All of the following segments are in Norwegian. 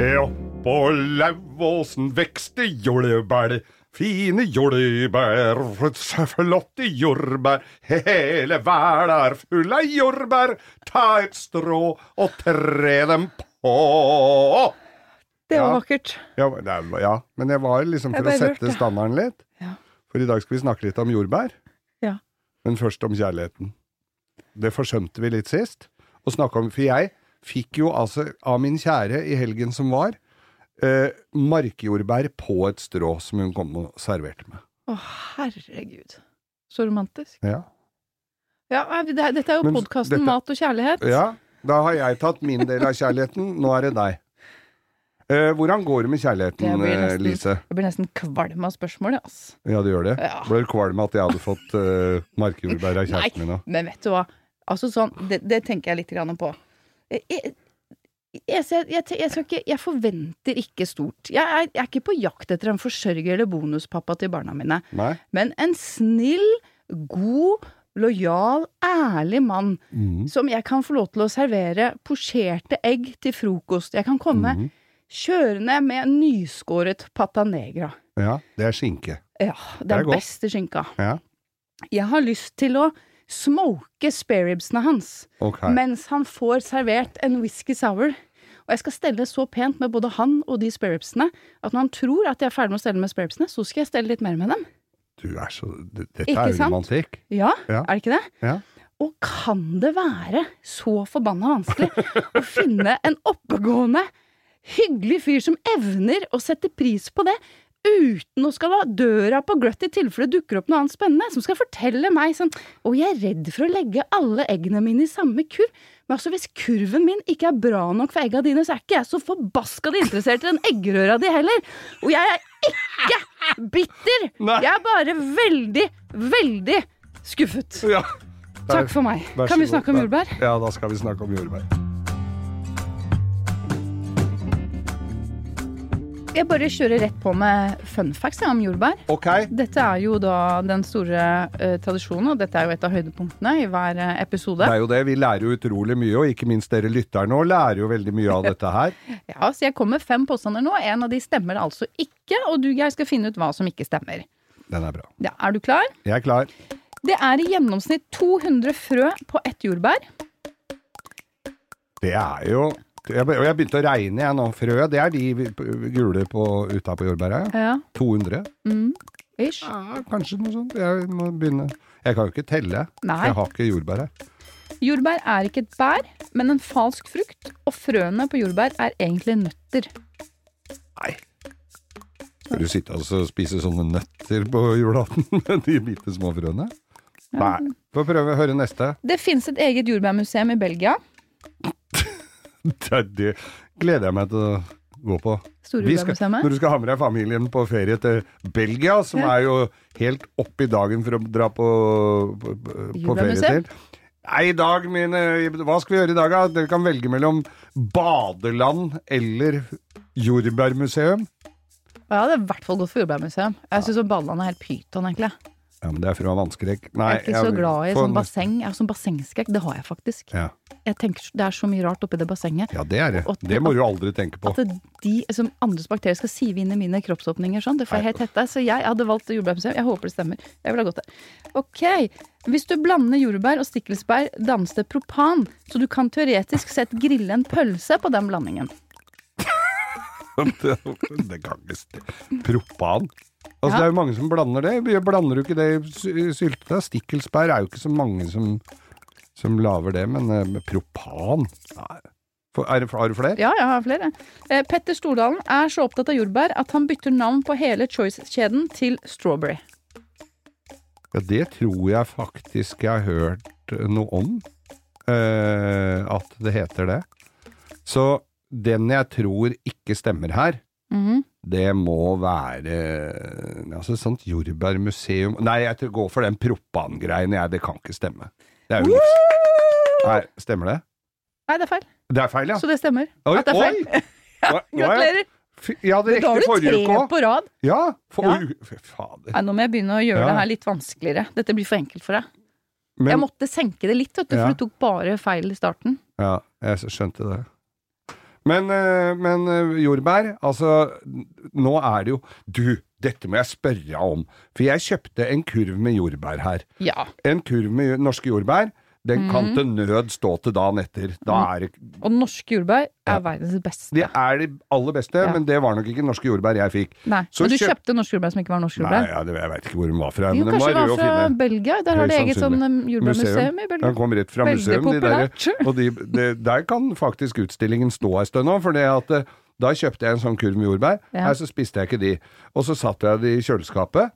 Oppå Lauvåsen vekste jordbær, fine jordbær, flotte jordbær, hele verda er full av jordbær, ta et strå og tre dem på. Det var Ja. vakkert. Ja, ja, men jeg var liksom for å sette hørte. standarden litt. Ja. For i dag skal vi snakke litt om jordbær. Ja. Men først om kjærligheten. Det forsømte vi litt sist. Å snakke om, For jeg fikk jo altså av min kjære i helgen som var, eh, markjordbær på et strå som hun kom og serverte med. Å, herregud. Så romantisk. Ja. Ja, det, dette er jo podkasten Mat og kjærlighet. ja, da har jeg tatt min del av kjærligheten, nå er det deg. Eh, hvordan går det med kjærligheten, Jeg eh, nesten- Lise? Jeg blir nesten kvalm av spørsmålet, ass. Ja, det gjør det. Ja. Ble du kvalm av at jeg hadde fått uh, markjordbær av kjæresten min òg? Men vet du hva? Altså sånn, det, det tenker jeg litt grann på. Jeg, jeg, jeg, ikke, jeg forventer ikke stort. Jeg er, jeg er ikke på jakt etter en forsørger eller bonuspappa til barna mine. Nei? Men en snill, god, lojal, ærlig mann mm. som jeg kan få lov til å servere posjerte egg til frokost. Jeg kan komme mm. kjørende med nyskåret pata negra. Ja, det er skinke. Ja, det Det er er beste skinka. Ja, Jeg har lyst til å smoke spareribsene hans okay. mens han får servert en whisky sour. Og jeg skal stelle så pent med både han og de spareribsene at når han tror at jeg er ferdig med å stelle med spareribsene, så skal jeg stelle litt mer med dem. Du er så Dette Ikke er jo romantikk. Ja, Ja. er det ikke det? Ja. Og kan det være så forbanna vanskelig å finne en oppegående, hyggelig fyr som evner å sette pris på det, uten å skal ha døra på gløtt i tilfelle det dukker opp noe annet spennende, som skal fortelle meg sånn Og jeg er redd for å legge alle eggene mine i samme kurv. Men altså, hvis kurven min ikke er bra nok for egga dine, så er ikke jeg så forbaska interessert i den eggerøra di heller. Og jeg er ikke bitter! Jeg er bare veldig, veldig skuffet. Ja. Takk for meg. Kan vi snakke om jordbær? Ja, da skal vi snakke om jordbær. Jeg bare kjører rett på med fun facts om jordbær. Ok. Dette er jo da den store uh, tradisjonen, og dette er jo et av høydepunktene i hver eh, episode. Det er jo det. Vi lærer jo utrolig mye, og ikke minst dere lytterne òg lærer jo veldig mye av dette her. Ja, Så jeg kommer med fem påstander nå. En av de stemmer altså ikke, og du Geir skal finne ut hva som ikke stemmer. Den er bra. Ja, er du klar? Jeg er klar. Det er i gjennomsnitt 200 frø på ett jordbær. Det er jo jeg, jeg begynte å regne, jeg nå. Frø, det er de gule på, uta på jordbæra, ja. Ja. 200. Mm. Ish. Ja, kanskje noe sånt. Jeg må begynne. Jeg kan jo ikke telle. Nei. Jeg har ikke jordbær her. Jordbær er ikke et bær, men en falsk frukt, og frøene på jordbær er egentlig nøtter. Nei. Skal du sitte og spise sånne nøtter på julaften med de bitte små frøene? Nei. Få prøve å høre neste. Det fins et eget jordbærmuseum i Belgia. Det, det gleder jeg meg til å gå på. Skal, når du skal ha med deg familien på ferie til Belgia, som Ja. er jo helt opp i dagen for å dra på, på, på ferie til. Nei, i dag, mine Hva skal vi gjøre i dag, da? Dere kan velge mellom badeland eller jordbærmuseum. Ja, det er i hvert fall godt for jordbærmuseum. Jeg syns badeland er helt pyton, egentlig. Ja, men det er fra vannskrekk. Nei, jeg er ikke så glad i sånn basseng. Jeg sånn bassengskrekk. Det har jeg faktisk. Ja. Jeg tenker Det er så mye rart oppi det bassenget. ja, det er det. At, Det må du aldri tenke på. At det- de som andres bakterier skal sive inn i mine kroppsåpninger sånn, det får jeg helt hette. Så jeg hadde valgt jordbærmuseum. Jeg håper det stemmer. Jeg vil ha gått der. Ok. Hvis du blander jordbær og stikkelsbær, dannes det propan. Så du kan teoretisk sett grille en pølse på den blandingen. det, det st- Propan. Altså, Ja. Det er jo mange som blander det. Blander du ikke det i sy- syltetøy? Stikkelsbær er jo ikke så mange som, som lager det, men uh, med propan Nei. For, er, har du flere? Ja, jeg har flere. Eh, Petter Stordalen er så opptatt av jordbær at han bytter navn på hele Choice-kjeden til Strawberry. Ja, det tror jeg faktisk jeg har hørt noe om. Eh, at det heter det. Så den jeg tror ikke stemmer her, Mhm. det må være altså sånt jordbærmuseum Nei, jeg tror- går for den Proppan-greiene, jeg. Det kan ikke stemme. Det er jo livs... Nei, stemmer det? Nei, det er feil. Det er feil, ja. Så det stemmer. Oi, At det er feil. ja, gratulerer. er jeg- Gratulerer! Fy- Jeg hadde Da har du tre på rad. Ja, for, Ja. fy fader. Nei, nå må jeg begynne å gjøre Ja. det her litt vanskeligere. Dette blir for enkelt for deg. Men, jeg måtte senke det litt, vet du, Ja. for du tok bare feil i starten. Ja, jeg skjønte det. Men, eh, men eh, jordbær, altså Nå er det jo Du, dette må jeg spørre om. For jeg kjøpte en kurv med jordbær her. Ja. En kurv med norske jordbær. Den kan Mhm. til nød stå til dagen etter. Da er det Og norske jordbær Ja. er verdens beste. De er de aller beste, Ja. men det var nok ikke norske jordbær jeg fikk. Nei, Så Men du kjøp- kjøpte norske jordbær som ikke var norske Nei, jordbær? ja, det, jeg veit ikke hvor den var fra, Jo, men kanskje var det var rød og fra. Belgia. Der har de eget sånn um, jordbærmuseum i Belgia. Den kom rett fra museum. De der, og de, de, der kan faktisk utstillingen stå en stund nå, for det at eh, da kjøpte jeg en sånn kurv med jordbær, Ja. Her så spiste jeg ikke de. Og så satte jeg de i kjøleskapet.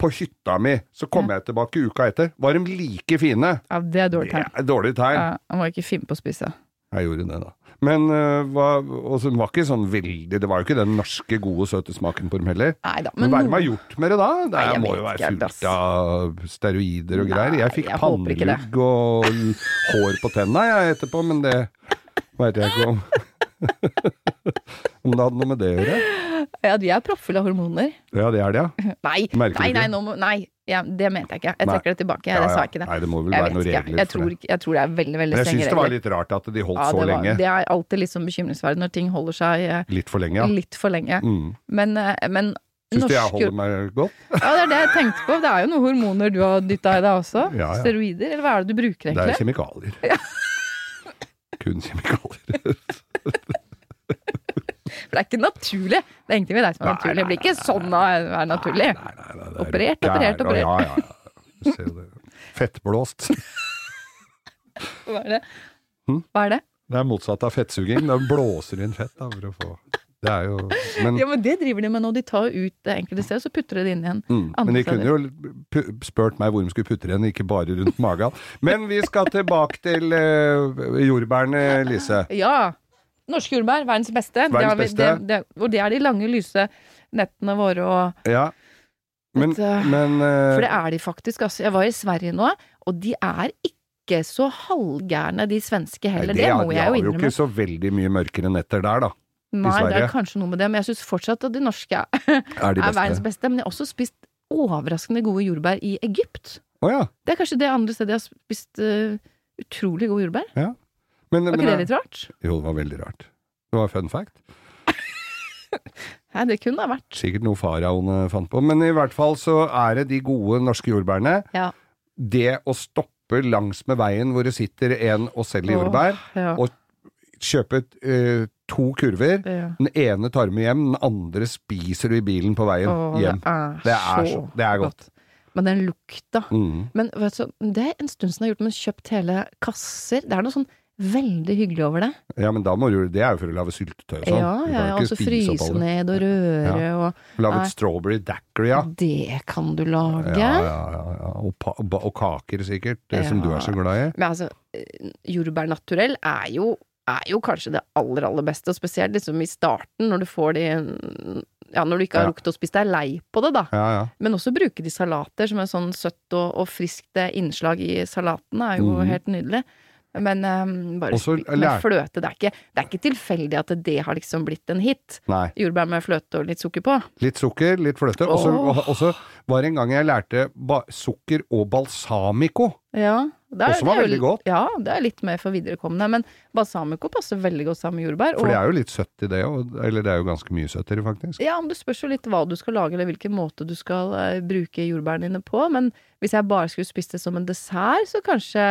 På hytta mi. Så kom jeg tilbake uka etter. Var de like fine? Ja, det er dårlig Det tegn. er dårlig tegn. Ja, han var ikke fin på å spise. Jeg gjorde det, da. Men og var ikke sånn veldig Det var jo ikke den norske, gode, søte smaken på dem heller. Neida, Men men hva er det de har gjort med det da? Det Nei, må jo være fullt av steroider og greier. Nei, Jeg fikk jeg pannelugg og hår på tenna jeg etterpå, men det veit jeg ikke om Om det hadde noe med det å gjøre? Ja, de er proppfulle av hormoner. Ja, det er det, ja. Nei, Merker nei, nei, nå må, nei ja, det mente jeg ikke. Jeg trekker det tilbake. Jeg, Ja, jeg sa ikke det. Nei, det må vel Jeg være noen regler Jeg tror, jeg tror det er veldig, veldig Men jeg strenge syns det var litt rart at de holdt Ja, så var, lenge. det er alltid litt sånn bekymringsverdig når ting holder seg eh, Litt for lenge, ja. litt for lenge. Mm. Men, eh, men Syns du jeg holder meg godt? Ja, det er det jeg tenkte på. Det er jo noen hormoner du har dytta i deg også. Ja, ja. Steroider, eller hva er det du bruker egentlig? Det er kjemikalier. kjemikalier. Kun kjemikalier. For det er ikke naturlig. Det er ingenting med deg som er Nei, naturlig. Det blir ikke sånn å være naturlig. Nei, nei, nei, det er Operert, operert, operert. Ja, ja, ja. Fettblåst. Hva er det? Hm? Hva er det? Det er motsatt av fettsuging. Da blåser inn fett da, for å få Det er jo Men, Ja, men det driver de med nå. de tar ut det enkelte stedet så putter de det inn igjen. mm, men de kunne jo pu- spurt meg hvor de skulle putte igjen ikke bare rundt magen. Men vi skal tilbake til uh, jordbærene, Lise. Ja! Norske jordbær, verdens beste. Det Verdens har vi- Det, det, og det er de lange, lyse nettene våre og Ja. Men, Dette- men uh, For det er de faktisk, altså. Jeg var i Sverige nå, og de er ikke så halvgærne, de svenske nei, heller. det Det, er- må de har jo jo ikke så veldig mye mørkere netter der, da. Nei, det er kanskje noe med det, men jeg syns fortsatt at de norske er, de er verdens beste. Men jeg har også spist overraskende gode jordbær i Egypt. Oh, ja. Det er kanskje det andre stedet jeg har spist uh, utrolig gode jordbær. Men, Var men, ikke det litt rart? Jo, det var veldig rart. Det var fun fact. Nei, det kunne ha vært. Sikkert noe faraoene fant på. Men i hvert fall så er det de gode norske jordbærene. Ja. Det å stoppe langs med veien hvor det sitter en og selger jordbær, Åh, ja. og kjøpe eh, to kurver. ja. Den ene tar med hjem, den andre spiser du i bilen på veien Åh, hjem. Det er, Det er, så, det er godt. Men den lukta Mm. Men vet du, det er en stund siden jeg har gjort men kjøpt hele kasser. Det er noe sånn veldig hyggelig over det. Ja, men da må du Det er jo for å lage syltetøy og sånn. ja, ja, ja, og så fryse ned og røre og Lage et strawberry daiquiri, ja. Det kan du lage. Ja, ja, ja, ja. Og, og kaker sikkert, det som du er så glad i. Men altså, eh, jordbær naturell er jo, er jo kanskje det aller, aller beste, og spesielt liksom i starten, når du får de Ja, når du ikke har Ja. rukket å spise deg lei på det, da. Ja, ja. Men også bruke de salater som er sånn søtt og, og friskt innslag i salaten, er jo mm. helt nydelig. Men um, bare Også med fløte, det er, ikke, det er ikke tilfeldig at det har liksom blitt en hit. Nei. Jordbær med fløte og litt sukker på. Litt sukker, litt fløte. Og så Åh. og så var det en gang jeg lærte sukker og balsamico. Ja, det er, Også var det er jo veldig godt. Ja, det er litt mer for viderekommende, men balsamico passer veldig godt sammen med jordbær. For det er jo litt søtt i det òg. Eller det er jo ganske mye søtt i det, faktisk. Ja, men det spørs jo litt hva du skal lage, eller hvilken måte du skal uh, bruke jordbærene dine på. Men hvis jeg bare skulle spist det som en dessert, så kanskje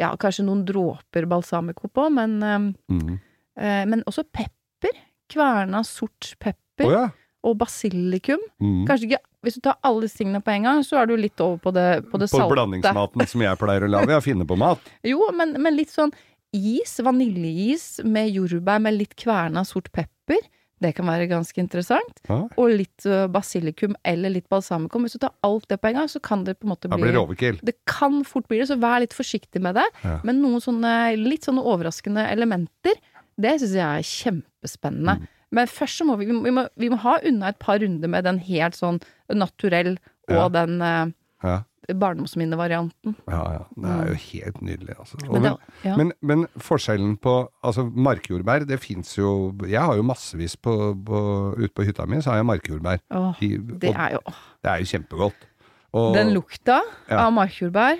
Ja, kanskje noen dråper balsamico på, men eh, Mm. eh, Men også pepper. Kverna sort pepper. pepper. ja. Og basilikum. Mm. Kanskje ikke Hvis du tar alle disse tingene på en gang, så er du litt over på det, på det På salte. blandingsmaten som jeg pleier å lage. Jeg finner på mat. Jo, men, men litt sånn is, vaniljeis med jordbær med litt kverna sort pepper. Det kan være ganske interessant. Ja. Og litt basilikum eller litt balsamikum. Hvis du tar alt det på en gang, så kan det på en måte bli bli blir det overkill. Det kan fort bli det, så vær litt forsiktig med det. Ja. Men noen sånne litt sånne overraskende elementer, Det syns jeg er kjempespennende. Mm. Men først så må vi, vi, må, vi, må, vi må ha unna et par runder med den helt sånn naturell og Ja. den eh, Ja, barndomsminnevarianten. ja, ja. Det er jo helt nydelig, altså. Men men, det- ja. men, men forskjellen på Altså, markjordbær, det fins jo Jeg har jo massevis på, på, ute på hytta mi, så har jeg markjordbær. Åh, I- det er jo det er jo kjempegodt. Og, Den lukta Ja. av markjordbær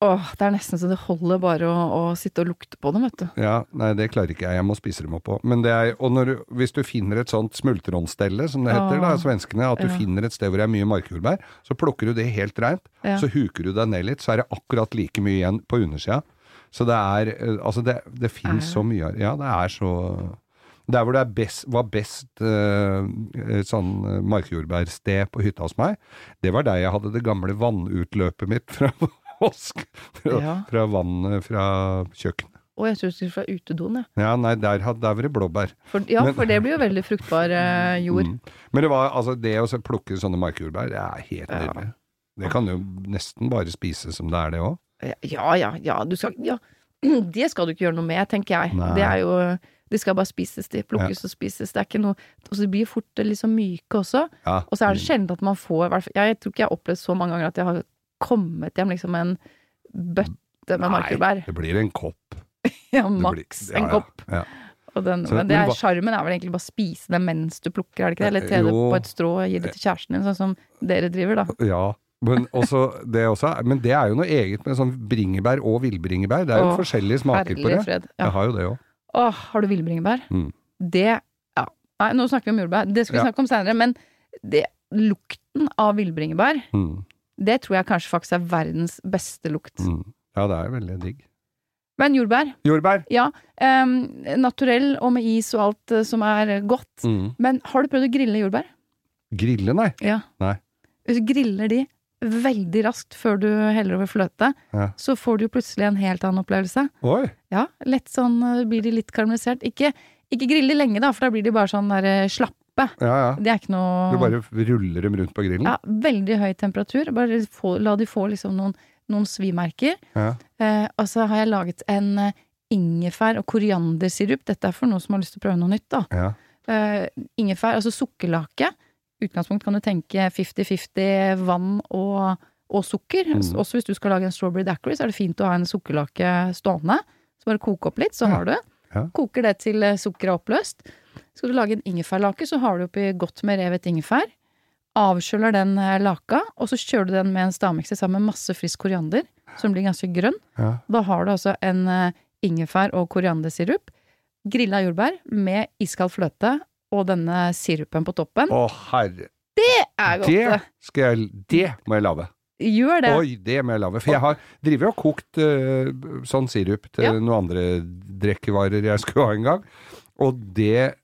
Åh, det er nesten så det holder bare å, å sitte og lukte på dem, vet du. Ja, nei, det klarer ikke jeg. Jeg må spise dem opp òg. Men det er, og når, hvis du finner et sånt smultronstelle, som det heter, da, svenskene, at du Ja. finner et sted hvor det er mye markjordbær, så plukker du det helt reint, Ja. så huker du deg ned litt, så er det akkurat like mye igjen på undersida. Så det er eh, Altså, det, det fins så mye Ja, det er så Der hvor det er best, var best eh, sånn eh, markjordbærsted på hytta hos meg, det var der jeg hadde det gamle vannutløpet mitt fra vask. Fra, Ja. fra vannet fra kjøkkenet. Og jeg tror du skulle fra utedoen, jeg. Ja, nei, der, der var det blåbær. For, ja, Men- for det blir jo veldig fruktbar eh, jord. Mm. Men det var altså det å plukke sånne markjordbær, det er helt Ja. nydelig. Det kan du nesten bare spise som det er, det òg. Ja, ja, ja. Du skal, ja. Det skal du ikke gjøre noe med, tenker jeg. Nei. Det er jo De skal bare spises, de. Plukkes og spises. Det er ikke noe Og så blir fort liksom myke også. Ja. Og så er det sjelden at man får Jeg tror ikke jeg har opplevd så mange ganger at jeg har kommet hjem liksom en bøtte med markjordbær. Nei, det blir en kopp. Ja, maks en kopp. Ja. Og den, men det er sjarmen er vel egentlig bare å spise det mens du plukker, er det ikke det? Eller te det på et strå og gi det til kjæresten din, sånn som dere driver, da. ja. Men, også, det også, men det er jo noe eget med sånn bringebær og villbringebær. Det er jo Åh, forskjellige smaker på det. fred. Jeg har jo det òg. Åh, har du villbringebær? Mm. Det Ja. Nei, nå snakker vi om jordbær. Det skal vi Ja. snakke om seinere. Men det, lukten av villbringebær, Mm. Det tror jeg kanskje faktisk er verdens beste lukt. Mm. Ja, det er veldig digg. Men jordbær, Jordbær. ja. Um, naturell og med is og alt uh, som er godt. Mm. Men har du prøvd å grille jordbær? Grille, nei. Ja. Nei. Hvis du griller de veldig raskt før du heller over fløte, Ja. så får du jo plutselig en helt annen opplevelse. Oi. Ja, lett sånn eh, blir de litt karamellisert. Ikke, ikke grille lenge, da, for da blir de bare sånn der eh, slappe. Ja, ja. Det er ikke noe Du bare ruller dem rundt på grillen? Ja, veldig høy temperatur. Bare få, la de få liksom noen, noen svimerker. Ja. Eh, og så har jeg laget en eh, ingefær- og koriandersirup. Dette er for noen som har lyst til å prøve noe nytt, da. Ja. Eh, ingefær, altså sukkerlake. Utgangspunkt kan du tenke 50-50 vann og, og sukker. Mm. Også hvis du skal lage en strawberry daiquiri, så er det fint å ha en sukkerlake stående. Så bare koke opp litt, så Ja. har du. Ja. Koker det til eh, sukkeret er oppløst. Skal du lage en ingefærlake, så har du oppi godt med revet ingefær. Avkjøler den eh, laka, og så kjører du den med en stavmikser sammen med masse frisk koriander, som blir ganske grønn. Ja. Da har du altså en eh, ingefær- og koriandersirup. Grilla jordbær med iskald fløte og denne sirupen på toppen. Å, herre. Det er godt! Det det. skal jeg Det må jeg lage. Gjør det. Oi, det må jeg lage. For jeg har drevet og kokt uh, sånn sirup til Ja. noen andre drikkevarer jeg skulle ha en gang. Og det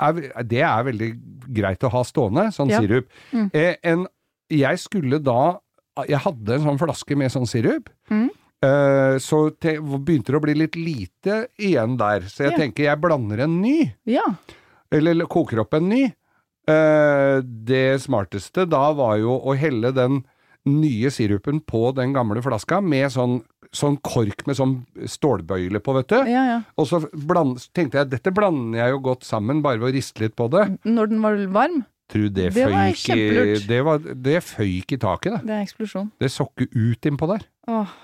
er, det er veldig greit å ha stående, sånn Ja. sirup. Mm. Eh, en, jeg skulle da Jeg hadde en sånn flaske med sånn sirup. Mm. Eh, så te, begynte det å bli litt lite igjen der, så jeg Ja. tenker jeg blander en ny. Ja. Eller koker opp en ny. Eh, det smarteste da var jo å helle den nye sirupen på den gamle flaska med sånn, sånn kork med sånn stålbøyle på, vet du. ja, ja. Og så bland, tenkte jeg dette blander jeg jo godt sammen bare ved å riste litt på det. Når den var varm. Tror det, Det føyk i, det, var, det føyk i taket, det. Det er eksplosjon. Det så ikke ut innpå der. Åh.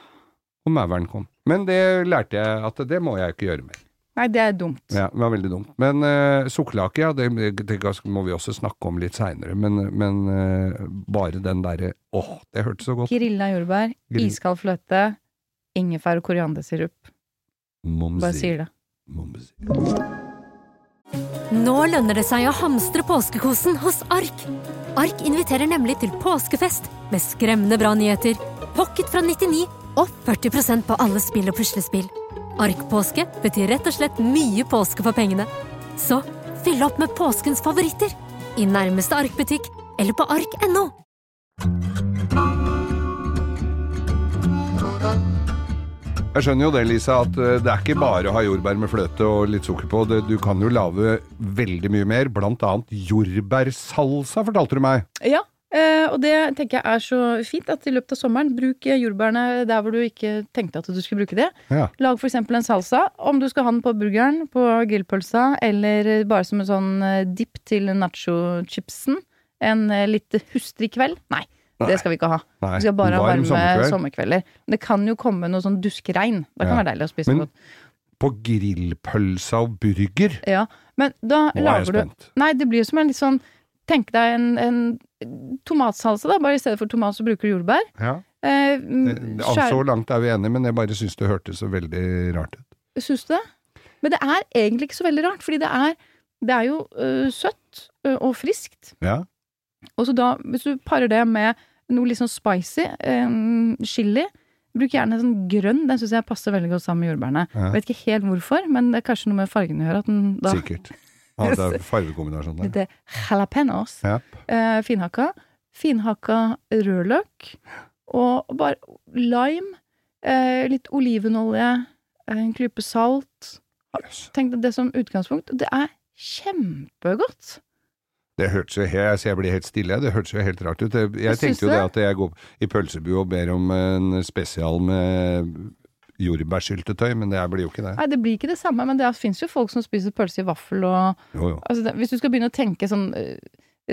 Og mauren kom. Men det lærte jeg at det må jeg ikke gjøre mer. Nei, det er dumt. Ja, det var veldig dumt. Men uh, sukkerlake, ja, det, det må vi også snakke om litt seinere. Men, men uh, bare den derre Åh, det hørtes så godt Grilla jordbær, Grill- iskald fløte, ingefær og koriandersirup. Bare sier det. Momsi. Nå lønner det seg å hamstre påskekosen hos Ark. Ark inviterer nemlig til påskefest med skremmende bra nyheter, pocket fra 99 og 40% på alle spill og puslespill. Ark-påske betyr rett og slett mye påske for pengene. Så fyll opp med påskens favoritter i nærmeste Ark-butikk eller på ark.no. Jeg skjønner jo det, Lisa, at eh, det er ikke bare å ha jordbær med fløte og litt sukker på. Du kan jo lage veldig mye mer, blant annet jordbærsalsa, fortalte du meg. Ja, Eh, og det tenker jeg er så fint at i løpet av sommeren, bruk eh, jordbærene der hvor du ikke tenkte at du skulle bruke det. Ja. Lag eksempel en salsa, om du skal ha den på burgeren, på grillpølsa, eller bare som en sånn dip dipp til nacho-chipsen. En eh, litt hustrig kveld. Nei, Nei. det skal vi ikke ha. Nei, Vi skal bare ha varme sommerkveld. sommerkvelder. Men det kan jo komme noe sånn duskregn. Det kan Ja. være deilig å spise Men- godt. På grillpølse og burger? Ja, men da Nå er jeg spent. du. Nei, det blir som en litt sånn Tenk deg en, en tomatsalse, da. Bare i stedet for tomat så bruker du jordbær. Ja. Eh, Det, det, så langt er vi enige, men jeg bare syns det hørtes så veldig rart ut. Syns du det? Men det er egentlig ikke så veldig rart, fordi det er, det er jo øh, søtt øh, og friskt. Ja. Og så da, hvis du parer det med noe litt sånn spicy, øh, chili Bruk gjerne sånn grønn, den syns jeg passer veldig godt sammen med jordbærene. Ja. Vet ikke helt hvorfor, men det er kanskje noe med fargene å gjøre. At den da Sikkert. Ja, det er fargekombinasjon der. Det er jalapeños. Ja. Eh, finhakka. Finhakka rødløk. Og bare lime. Eh, litt olivenolje. eh, En klype salt. Yes. Tenk deg det som utgangspunkt. Det er kjempegodt. Det hørtes jo helt, jeg ser jeg blir helt stille, det hørtes jo helt rart ut. Jeg, jeg tenkte jo det at jeg går i pølsebu og ber om en spesial med jordbærsyltetøy, men det blir jo ikke det. Nei, det blir ikke det samme, men det fins jo folk som spiser pølse i vaffel og Jo, jo. altså Hvis du skal begynne å tenke sånn eh,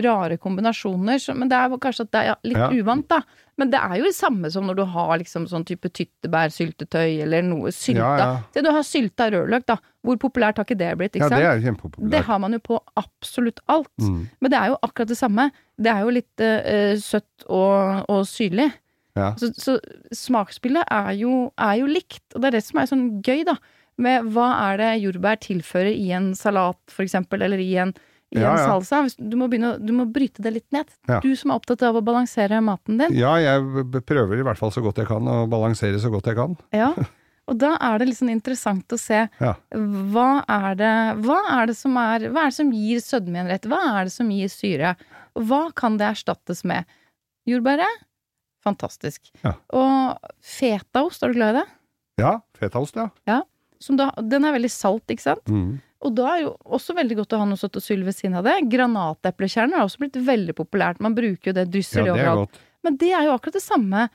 rare kombinasjoner, så, men det er kanskje at det er litt Ja. uvant, da. Men det er jo det samme som når du har liksom sånn type tyttebærsyltetøy eller noe sylta. Ja, ja. Se, du har sylta rødløk, da. Hvor populært har ikke det blitt? Ja, ikke det sant? er jo Det har man jo på absolutt alt. Mm. Men det er jo akkurat det samme. Det er jo litt uh, søtt og, og syrlig. Ja. Så, så smaksbildet er jo, er jo likt, og det er det som er sånn gøy, da. Med hva er det jordbær tilfører i en salat, for eksempel, eller i en, i Ja, en salsa. Du må, begynne, du må bryte det litt ned. Ja. Du som er opptatt av å balansere maten din. Ja, jeg prøver i hvert fall så godt jeg kan å balansere så godt jeg kan. Ja. Og da er det sånn interessant å se Ja. hva er det, hva er det som er Hva er det som gir sødme i en rett? Hva er det som gir syre? Hva kan det erstattes med? Jordbæret? Fantastisk. Ja. Og fetaost, er du glad i det? Ja, fetaost, ja. Som da, den er veldig salt, ikke sant? Mm. Og da er jo også veldig godt å ha noe søtt og syrlig ved siden av det. Granateplekjerner har også blitt veldig populært. Man bruker jo det, drysser Ja, det er overalt. Men det er jo akkurat det samme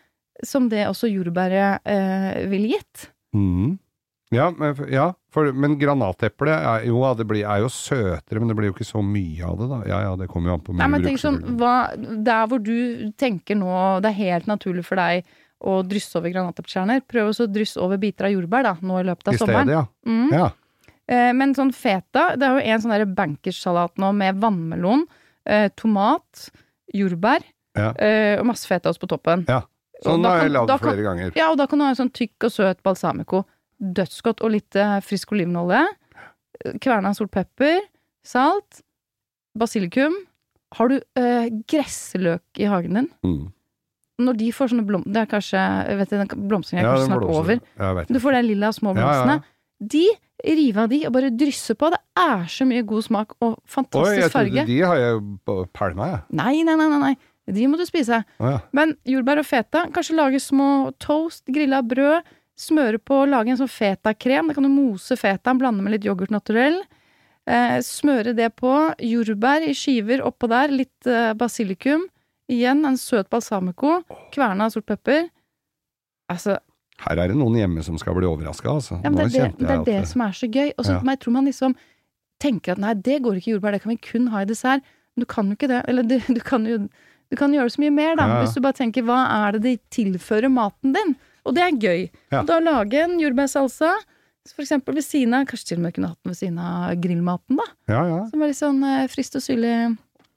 som det også jordbæret eh, ville gitt. Mm. Ja, men, ja for, men granateple er jo, det blir, er jo søtere, men det blir jo ikke så mye av det, da. Ja ja, det kommer jo an på Nei, mye men bruk, tenk sånn, hva, Der hvor du tenker nå det er helt naturlig for deg å drysse over granateplekjerner, prøv også å drysse over biter av jordbær da, nå i løpet av I sommeren. stedet, ja. Mm. ja. Eh, men sånn feta, det er jo en sånn bankersalat nå med vannmelon, eh, tomat, jordbær Ja. eh, og masse fetaost på toppen. Ja. Sånn har jeg lagd flere ganger. Ja, og da kan du ha en sånn tykk og søt balsamico. Dødsgodt. Og litt frisk olivenolje. Kverna sort pepper. Salt. Basilikum. Har du eh, gressløk i hagen din? Mm. Når de får sånne blom... Det er kanskje vet, den Blomstringen er Ja, kanskje snart over. Ja, Du får de lilla små blomstene. ja, ja. De, rive av de og bare drysse på. Det er så mye god smak og Oi, fantastisk jeg farge. trodde de har jeg pælma, jeg. Nei, nei, nei, nei, nei. De må du spise. Oh, ja. Men jordbær og feta, kanskje lage små toast, grilla brød, smøre på, lage en sånn fetakrem. Da kan du mose fetaen, blande med litt yoghurt naturell. Eh, smøre det på. Jordbær i skiver oppå der, litt eh, basilikum. Igjen en søt balsamico. Kverna sort pepper. Altså, Her er det noen hjemme som skal bli overraska, altså. ja, men det er det, det, er det som er så gøy. Og så Ja. tror man liksom tenker at nei, det går ikke i jordbær, det kan vi kun ha i dessert. Men du kan jo ikke det. Eller du, du kan jo du kan gjøre så mye mer, da. Ja, ja. Hvis du bare tenker hva er det de tilfører maten din? Og det er gøy. Ja. Da lage en jordbærsalsa, for eksempel ved siden av Kanskje til og med kunne hatt den ved siden av grillmaten, da. Ja, ja. Som er litt sånn eh, frist og syrlig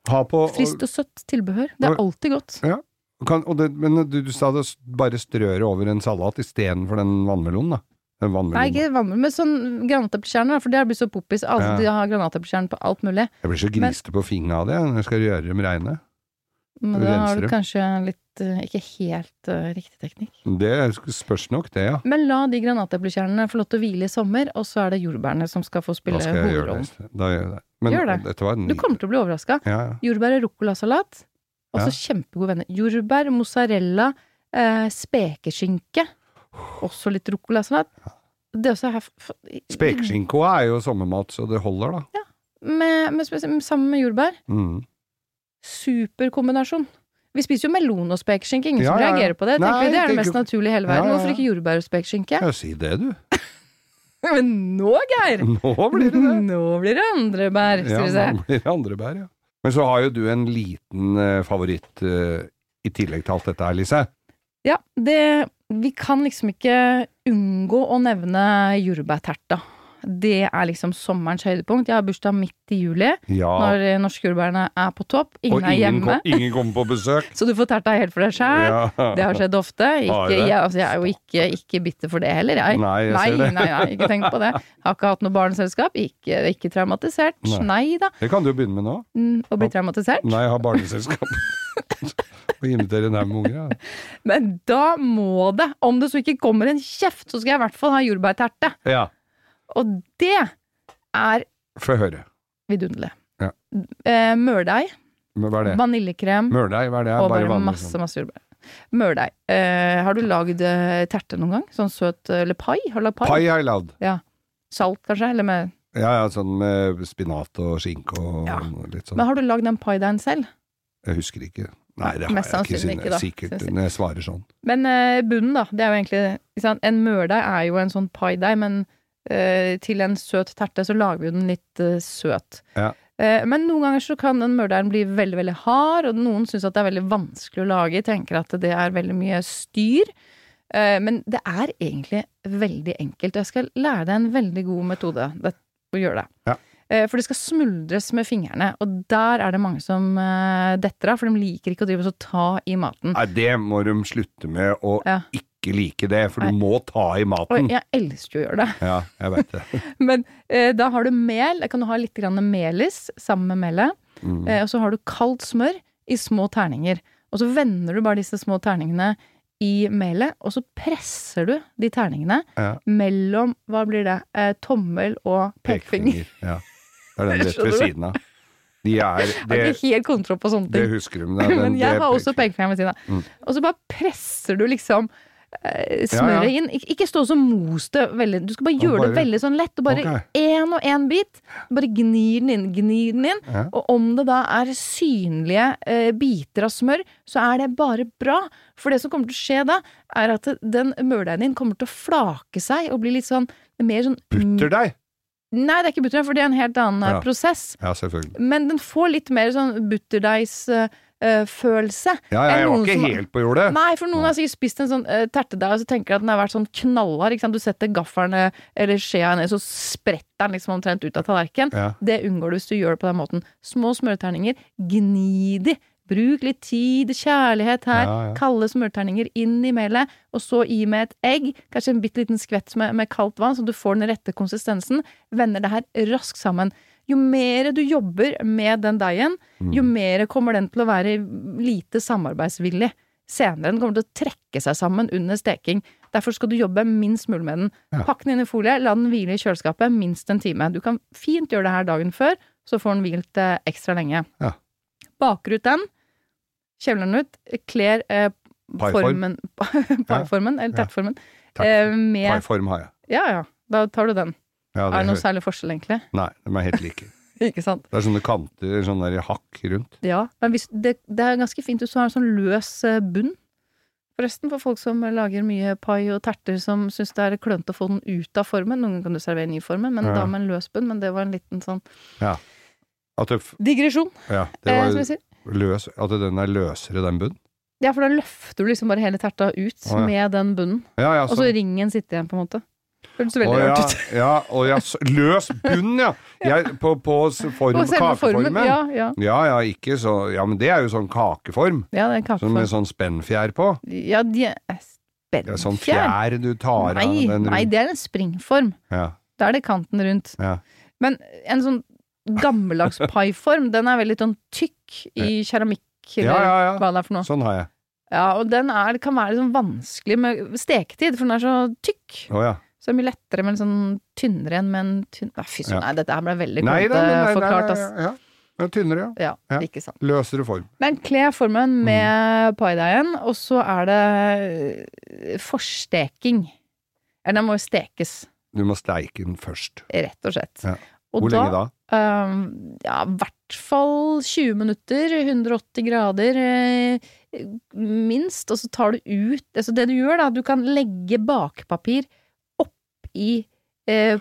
Frist og søtt tilbehør. Det er alltid godt. Ja. Kan, det, men du, du sa det bare strøret over en salat istedenfor den vannmelonen, da. Den Nei, ikke vannmelon, men sånn granateplekjerner, for det har blitt så poppis. Alle Ja. de har granateplekjern på alt mulig. Jeg blir så grisete på fingra av det når jeg skal gjøre dem reine. Men da har du kanskje litt eh, ikke helt uh, riktig teknikk. Det spørs nok, det, ja. Men la de granateplekjernene få lov til å hvile i sommer, og så er det jordbærene som skal få Da skal jeg gjøre det. hovedrollen. Da gjør jeg det. Men Gjør det. Du kommer til å bli overraska. Ja, ja. Jordbær og ruccolasalat. Også Ja. kjempegode venner. Jordbær, mozzarella, eh, spekeskinke. Også litt ruccolasalat. Det også er Spekeskinko er jo sommermat, så det holder, da. Med, med, spes- sammen med jordbær. Mm. Super kombinasjon. Vi spiser jo melon og spekeskinke, ingen som Ja, ja, ja. reagerer på det. Nei, vi, Det er det mest naturlige i hele verden. Ja, ja, ja. Hvorfor ikke jordbær og spekeskinke? Ja, si det, du. Men nå, Geir! Nå blir det det. Nå blir det andre bær, Ja, skal vi se. nå blir det andre bær, ja. Men så har jo du en liten eh, favoritt eh, i tillegg til alt dette her, Lise. Ja, det Vi kan liksom ikke unngå å nevne jordbærterta. Det er liksom sommerens høydepunkt. Jeg har bursdag midt i juli, Ja. når eh, norske jordbærene er på topp. Ingen ingen er hjemme. kom, ingen kommer på besøk. Så du får tært deg helt for deg sjæl. Ja. Det har skjedd ofte. Ikke, jeg, altså, jeg er jo ikke, ikke bitter for det heller, jeg. Nei, jeg nei, ser det. nei, nei, ikke tenk på det. Jeg Har ikke hatt noe barneselskap. Ikke, ikke traumatisert. Nei. Nei da. Det kan du jo begynne med nå. Mm, Å bli traumatisert. Nei, jeg har barneselskap. Og invitere en haug med unger. Ja. Men da må det, om det så ikke kommer en kjeft, så skal jeg i hvert fall ha jordbærterte. ja. Og det er Få høre. vidunderlig. Ja. Eh, mørdeig, Hva er det? vaniljekrem Mørdeig, hva er det? og Bare bare masse, sånn. masse jordbær. Mørdeig. Eh, har du lagd eh, terte noen gang? Sånn søt Eller pai? Har du lagd pai? Pai har jeg lagd. Salt, kanskje? Eller med Ja, ja, sånn med spinat og skinke og Ja. litt sånn. Men har du lagd den paideigen selv? Jeg husker ikke. Nei, det har Mest jeg ikke, sannsynlig siden ikke, da. sikkert jeg. når jeg svarer sånn. Men eh, bunnen, da. Det er jo egentlig? En mørdeig er jo en sånn paideig, men eh, til en søt terte så lager vi den litt eh, søt. Ja. Eh, men noen ganger så kan den mørdeigen bli veldig, veldig hard, og noen syns at det er veldig vanskelig å lage, tenker at det er veldig mye styr. Eh, men det er egentlig veldig enkelt. og Jeg skal lære deg en veldig god metode å gjøre det. Ja. Eh, For det skal smuldres med fingrene, og der er det mange som eh, detter av, for de liker ikke å drive og ta i maten. Nei, det må de slutte med og Ja. ikke like det, for Nei. du må ta i maten. maten. jeg elsker jo å gjøre det. Ja, jeg vet det. Men eh, da har du mel. Jeg kan du ha litt grann melis sammen med melet. Mm. Eh, og så har du kaldt smør i små terninger. Og så vender du bare disse små terningene i melet, og så presser du de terningene Ja. mellom, hva blir det, eh, tommel og pekefinger. Ja. Det er den rett ved siden av. De er Jeg har ikke helt kontroll på sånne det husker det er den, Men jeg det har også pekefinger. pekefinger ved siden av. Mm. Og så bare presser du liksom smøret ja. inn. Ik ikke stå så mos det veldig. Du skal bare gjøre bare- det veldig sånn lett. Og bare én okay. og én bit. Bare gnir den inn, gnir den inn. Ja. Og om det da er synlige eh, biter av smør, så er det bare bra. For det som kommer til å skje da, er at den mørdeigen din kommer til å flake seg og bli litt sånn mer sånn Butterdeig? Nei, det er ikke butterdeig, for det er en helt annen eh, Ja. prosess. Ja, selvfølgelig. Men den får litt mer sånn butterdeigsfølelse. Ja, ja, jeg var ikke som- helt på jordet. Nei, for noen har sikkert spist en sånn uh, tertedeig og så tenker de at den har vært sånn knallhard. Du setter gaffelen eh, eller skjea ned, så spretter den liksom omtrent ut av tallerkenen. Ja. Det unngår du hvis du gjør det på den måten. Små smørterninger, gni de. Bruk litt tid, kjærlighet her. Ja, ja. Kalde smørterninger inn i melet, og så i med et egg. Kanskje en bitte liten skvett med, med kaldt vann, så du får den rette konsistensen. Vender det her raskt sammen. Jo mer du jobber med den deigen, jo Mm. mer kommer den til å være lite samarbeidsvillig. Senere den kommer til å trekke seg sammen under steking. Derfor skal du jobbe minst mulig med den. Ja. Pakk den inn i folie, la den hvile i kjøleskapet minst en time. Du kan fint gjøre det her dagen før, så får den hvilt eh, ekstra lenge. Ja. Baker ut den, kjevler den ut, kler eh, Paiform. formen Paiformen, eller Ja. Takk. eh, med Paiform har jeg. Ja ja, da tar du den. Ja, Er det noe særlig forskjell, egentlig? Nei, de er helt like. Ikke sant? Det er sånne kanter, sånne der hakk rundt. Ja, men hvis, det, det er ganske fint hvis du har en sånn løs eh, bunn. Forresten, for folk som lager mye pai og terter som syns det er klønete å få den ut av formen. Noen ganger kan du servere den i formen, men Ja. da med en løs bunn. Men det var en liten sånn det, f- digresjon, ja, det eh, var sier. løs, at den er løsere, den bunnen. Ja, for da løfter du liksom bare hele terta ut Å, ja. med den bunnen. Ja, ja, Og så ringen sitter igjen, på en måte. Å, veldig ja, rart ut. ja, og ja, løs bunn, ja! Jeg, på, på form, kakeformen. Ja, ja. Ja, ja, ikke så Ja, men det er jo sånn kakeform. ja, det er Sånn kakeform. med sånn spennfjær på. Ja, de er spennfjær? Ja, sånn fjær du tar Nei, av den nei, det er en springform. Ja, Da er det kanten rundt. ja. Men en sånn gammeldags paiform, den er veldig sånn tykk i keramikk, eller ja, ja. hva det er for noe. Sånn har jeg. Ja, og den er, kan være litt sånn vanskelig med steketid, for den er så tykk. Oh, ja. Så det er mye lettere med en sånn tynnere enn med en tynn... Nei, fy søren, Ja. nei, dette her ble veldig godt da, forklart, ass. Ja, ja. Tynnere, ja. Ja, ikke sant. Løsere form. Men kle formen Mm. med paideigen, og så er det eh, forsteking. Eller den må jo stekes, Du må steike den først. rett og slett. Ja. Og Hvor da, lenge da? um, ja, i hvert fall 20 minutter, 180 grader eh, minst, og så tar du ut Altså det du gjør, da, du kan legge bakepapir oppi eh,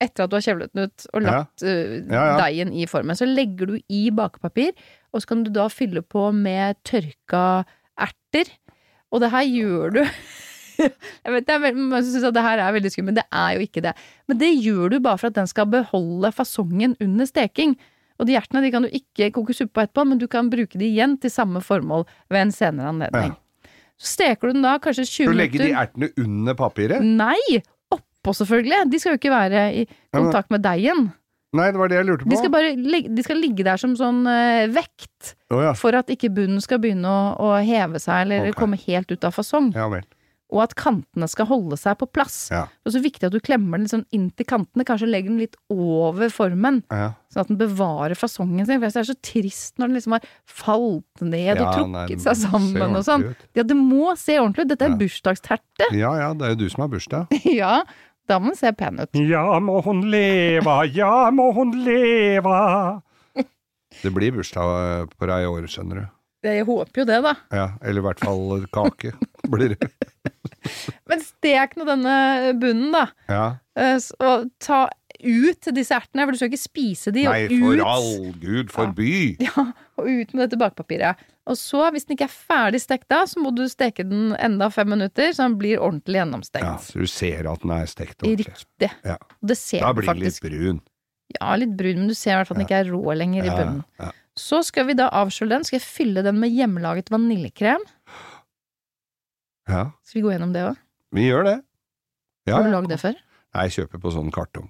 etter at du har kjevlet den ut og Ja. lagt ja. Ja, ja. deigen i formen. Så legger du i bakepapir, og så kan du da fylle på med tørka erter. Og det her gjør du Jeg vet veldig syns at det her er veldig skummelt, men det er jo ikke det. Men det gjør du bare for at den skal beholde fasongen under steking. Og de hjertene de kan du ikke koke suppe på etterpå, men du kan bruke de igjen til samme formål ved en senere anledning. Så steker du den da kanskje 20 Du minutter. legger de ertene under papiret? Nei! Oppå, selvfølgelig. De skal jo ikke være i kontakt med deigen. Nei, det var det jeg lurte på. De skal bare de skal ligge der som sånn uh, vekt, oh, ja. for at ikke bunnen skal begynne å, å heve seg eller okay. komme helt ut av fasong. ja. Og at kantene skal holde seg på plass. Ja. Det er så viktig at du klemmer den sånn inn til kantene, kanskje legger den litt over formen, sånn at den bevarer fasongen sin. For det er så trist når den liksom har falt ned og trukket nei, seg sammen og sånn. Ja, det må se ordentlig ut. Dette er Ja. bursdagsterte. Ja ja, det er jo du som har bursdag. ja, da må den se pen ut. Ja må hun leve, ja må hun leve. Det blir bursdag på deg i år, skjønner du. Jeg håper jo det, da. Ja, eller i hvert fall kake blir det. Men stek nå denne bunnen, da. Ja. Eh, Og ta ut disse ertene, for du skal ikke spise de. Nei, og for all gud forby. Ja, og ut med dette bakpapiret. Og så, hvis den ikke er ferdig stekt da, så må du steke den enda fem minutter, så den blir ordentlig gjennomstekt. Ja, så du ser at den er stekt ordentlig. Riktig. Ja. Og det ser Da blir den litt brun. Ja, litt brun, men du ser i hvert fall at den ikke er rå lenger i bunnen. ja. Så skal vi da avskjøle den. Skal jeg fylle den med hjemmelaget vaniljekrem? ja, Skal vi gå gjennom det òg? vi gjør det. Ja, Har du lagd det før? Nei, jeg kjøper på sånn kartong.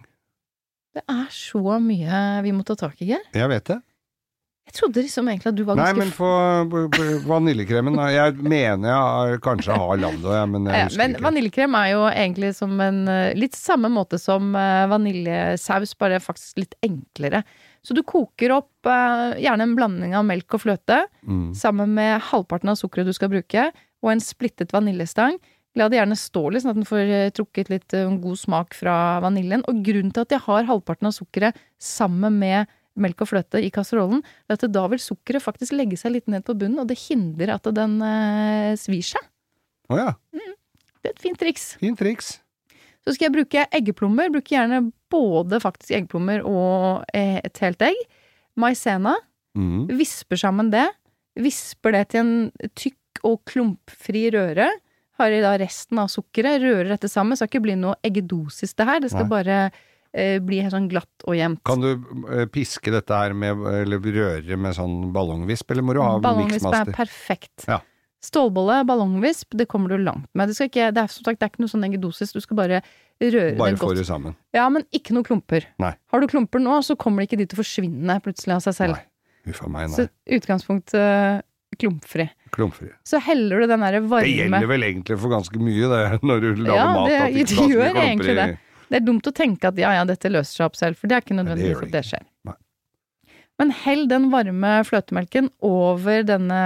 Det er så mye vi må ta tak i, Geir. Jeg vet det. Jeg trodde liksom egentlig at du var Nei, ganske men få b- b- vaniljekremen da. Jeg mener jeg har- kanskje har Lando, jeg, men jeg husker husker men ikke. vaniljekrem er jo egentlig som en eh, Litt samme måte som eh, vaniljesaus, bare faktisk litt enklere. Så du koker opp eh, gjerne en blanding av melk og fløte, Mm. sammen med halvparten av sukkeret du skal bruke, og en splittet vaniljestang. La det gjerne stå litt, sånn at den får trukket litt god smak fra vaniljen. Og grunnen til at jeg har halvparten av sukkeret sammen med melk og fløte i kasserollen, er at da vil sukkeret faktisk legge seg litt ned på bunnen, og det hindrer at den eh, svir seg. Å ja, Det er et fint triks. fint triks. Så skal jeg bruke eggeplommer. Bruker gjerne både faktisk eggeplommer og eh, et helt egg. Maizena. Mm. Visper sammen det. Visper det til en tykk og klumpfri røre. Har i da resten av sukkeret. Rører dette sammen. Det skal ikke bli noe eggedosis det her. Det skal Nei. bare eh, bli helt sånn glatt og jevnt. Kan du eh, piske dette her med, eller røre med sånn ballongvisp, eller må du ha Ballongvisp er perfekt. Ja. Stålbolle, ballongvisp, det kommer du langt med. Det, ikke, det, er, som sagt, det er ikke noe sånn eggedosis. Du skal bare røre Bare det få godt. det sammen. Ja, men ikke noe klumper. Nei. Har du klumper nå, så kommer de ikke de til å forsvinne plutselig av seg selv. Nei. Uffa meg, nei. Så utgangspunkt eh, klumpfri. Klumpfri. Så heller du den derre Det gjelder vel egentlig for ganske mye, det, når du lager Ja, mat. det- det mye gjør egentlig det. Det er dumt å tenke at ja ja, dette løser seg opp selv, for det er ikke det nødvendigvis gjør det at det skjer. Nei. Men hell den varme fløtemelken over denne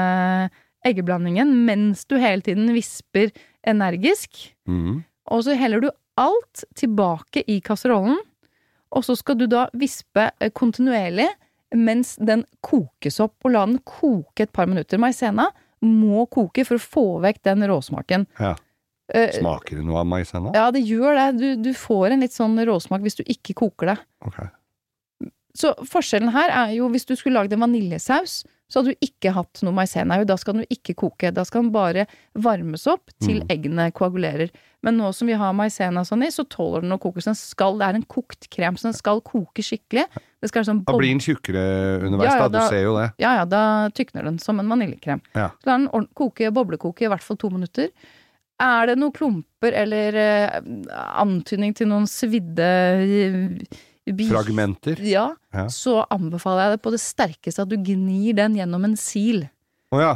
eggeblandingen mens du hele tiden visper energisk. mm. Og så heller du alt tilbake i kasserollen, og så skal du da vispe eh, kontinuerlig mens den kokes opp, og la den koke et par minutter. Maisena må koke for å få vekk den råsmaken. Ja. Eh, Smaker det noe av maizena? ja, det gjør det. Du, du får en litt sånn råsmak hvis du ikke koker det. Okay. Så forskjellen her er jo hvis du skulle lagd en vaniljesaus, så hadde du ikke hatt noe maizena. Da skal den jo ikke koke. Da skal den bare varmes opp til Mm. eggene koagulerer. Men nå som vi har maisena sånn i, så tåler den å koke. Så den skal, det er en kokt krem, så den skal koke skikkelig. Det skal sånn Da blir den tjukkere underveis, Ja, ja, da. Du ser jo det. Ja ja, da tykner den som en vaniljekrem. Ja. Så lar den koke, boblekoke i hvert fall to minutter. Er det noen klumper eller eh, antydning til noen svidde eh, Fragmenter. Ja, Ja. så anbefaler jeg det på det sterkeste at du gnir den gjennom en sil. Å ja.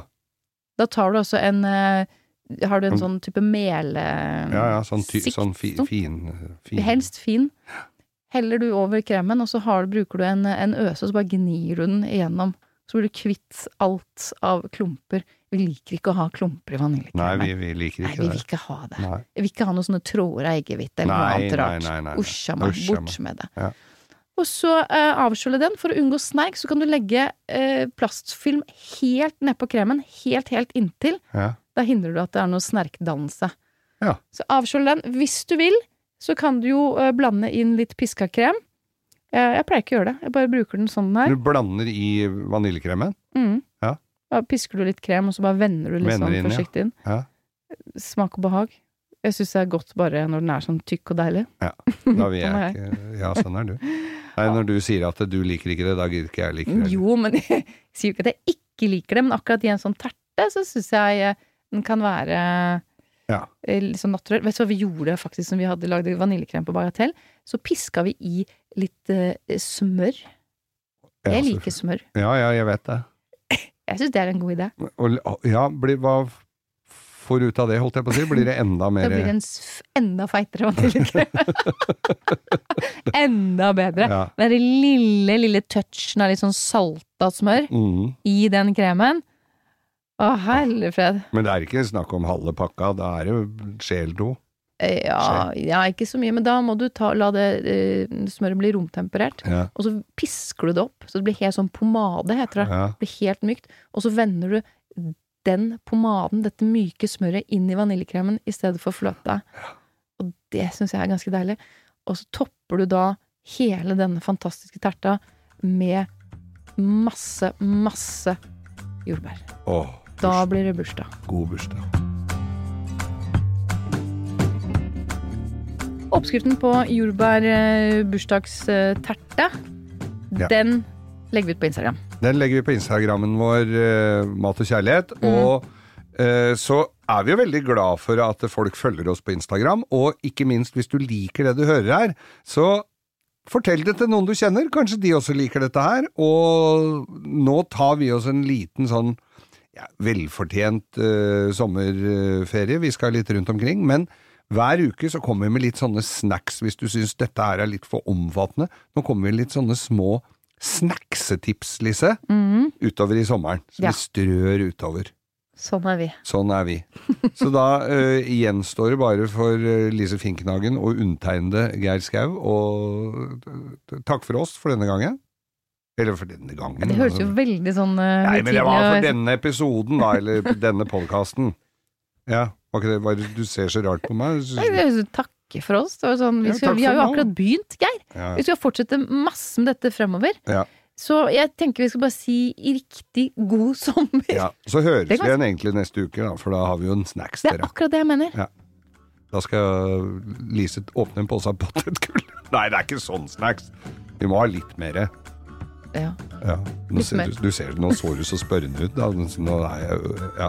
Da tar du også en eh, Har du en sånn type mele... Ja, ja, sånn, ty, sikt- sånn fi, fin, fin Helst fin. Heller du over kremen, og så har, bruker du en, en øse, og så bare gnir du den igjennom. Så blir du kvitt alt av klumper. Vi liker ikke å ha klumper i Nei, vaniljekremen. vi, vi liker Nei, vi vil ikke ha det. Nei. Vi vil ikke ha noen sånne tråder av eggehvite eller noe annet rart. nei, nei, nei. Usj meg, bort med det. Ja. Og så uh, avskjøle den. For å unngå snerk så kan du legge uh, plastfilm helt nedpå kremen, helt, helt inntil. Ja. Da hindrer du at det er noe snerkdannelse. Ja. Så avskjøle den. Hvis du vil, så kan du jo uh, blande inn litt piska krem. Eh, jeg pleier ikke å gjøre det, jeg bare bruker den sånn den er. Du blander i vaniljekremen? Mm. Ja. Da pisker du litt krem, og så bare vender du litt Vender sånn inn, forsiktig inn. Ja. Smak og behag. Jeg syns det er godt bare når den er sånn tykk og deilig. Da vil jeg ikke Ja, sånn er du. Nei, når du sier at du liker ikke det, da gidder ikke jeg like det. Jo, men jeg sier jo ikke at jeg ikke liker det, men akkurat i en sånn terte så syns jeg eh, den kan være Ja. eh, litt sånn naturell. Vet du hva vi gjorde faktisk når vi hadde lagd vaniljekrem på Bagatell? Så piska vi i litt uh, smør. Jeg liker smør. Ja, ja, jeg vet det. Jeg syns det er en god idé. Og, ja, blir, hva får ut av det, holdt jeg på å si? Blir det enda mer Da blir det en enda feitere vaniljekrem. enda bedre. ja. Den lille, lille touchen av litt sånn salta smør mm. i den kremen. Å, hellefred. Men det er ikke snakk om halve pakka, da er det jo sjel to. Eh, Ja, ja, ikke så mye, men da må du ta, la det uh, smøret bli romtemperert. Ja. Og så pisker du det opp, så det blir helt sånn pomade, heter det. Ja. Det blir helt mykt. Og så vender du den pomaden, dette myke smøret, inn i vaniljekremen i stedet for fløte. Og det syns jeg er ganske deilig. Og så topper du da hele denne fantastiske terta med masse, masse jordbær. Åh, Da blir det bursdag. god bursdag. Oppskriften på jordbær-bursdagsterte, Ja. den legger vi ut på Instagram. Den legger vi på Instagrammen vår, eh, Mat og kjærlighet. Og eh, så er vi jo veldig glad for at folk følger oss på Instagram, og ikke minst hvis du liker det du hører her, så fortell det til noen du kjenner. Kanskje de også liker dette her. Og nå tar vi oss en liten sånn ja, velfortjent eh, sommerferie. Vi skal litt rundt omkring. Men hver uke så kommer vi med litt sånne snacks hvis du syns dette her er litt for omfattende. Nå kommer vi med litt sånne små snacksetips, Lise, utover i sommeren. Som Ja. vi strør utover. Sånn er vi. Sånn er vi. Så da uh, gjenstår det bare for eh, Lise Finknagen og undertegnede Geir Skau og eh, takk for oss for denne gangen. Eller for denne gangen. Det høres jo altså. veldig sånn uh, Nei, men det var for denne episoden, da, eller denne podkasten. Ja, var ikke det bare Du ser så rart på meg. Takke for oss. Sånn, vi, Ja, skal, takk vi har jo akkurat begynt, Geir. Ja, Vi skal fortsette masse med dette fremover. ja, Så jeg tenker vi skal bare si riktig god sommer. ja. Så høres vi igjen egentlig neste uke, da, for da har vi jo en snacks Det er akkurat det jeg mener. Da skal Lise åpne en pose av potetgull. Nei, det er ikke sånn snacks. Vi må ha litt mer. Ja. Ja. Nå, Litt ser, mer. du, du ser, nå så du så spørrende ut. Da. Nå er jeg, ja.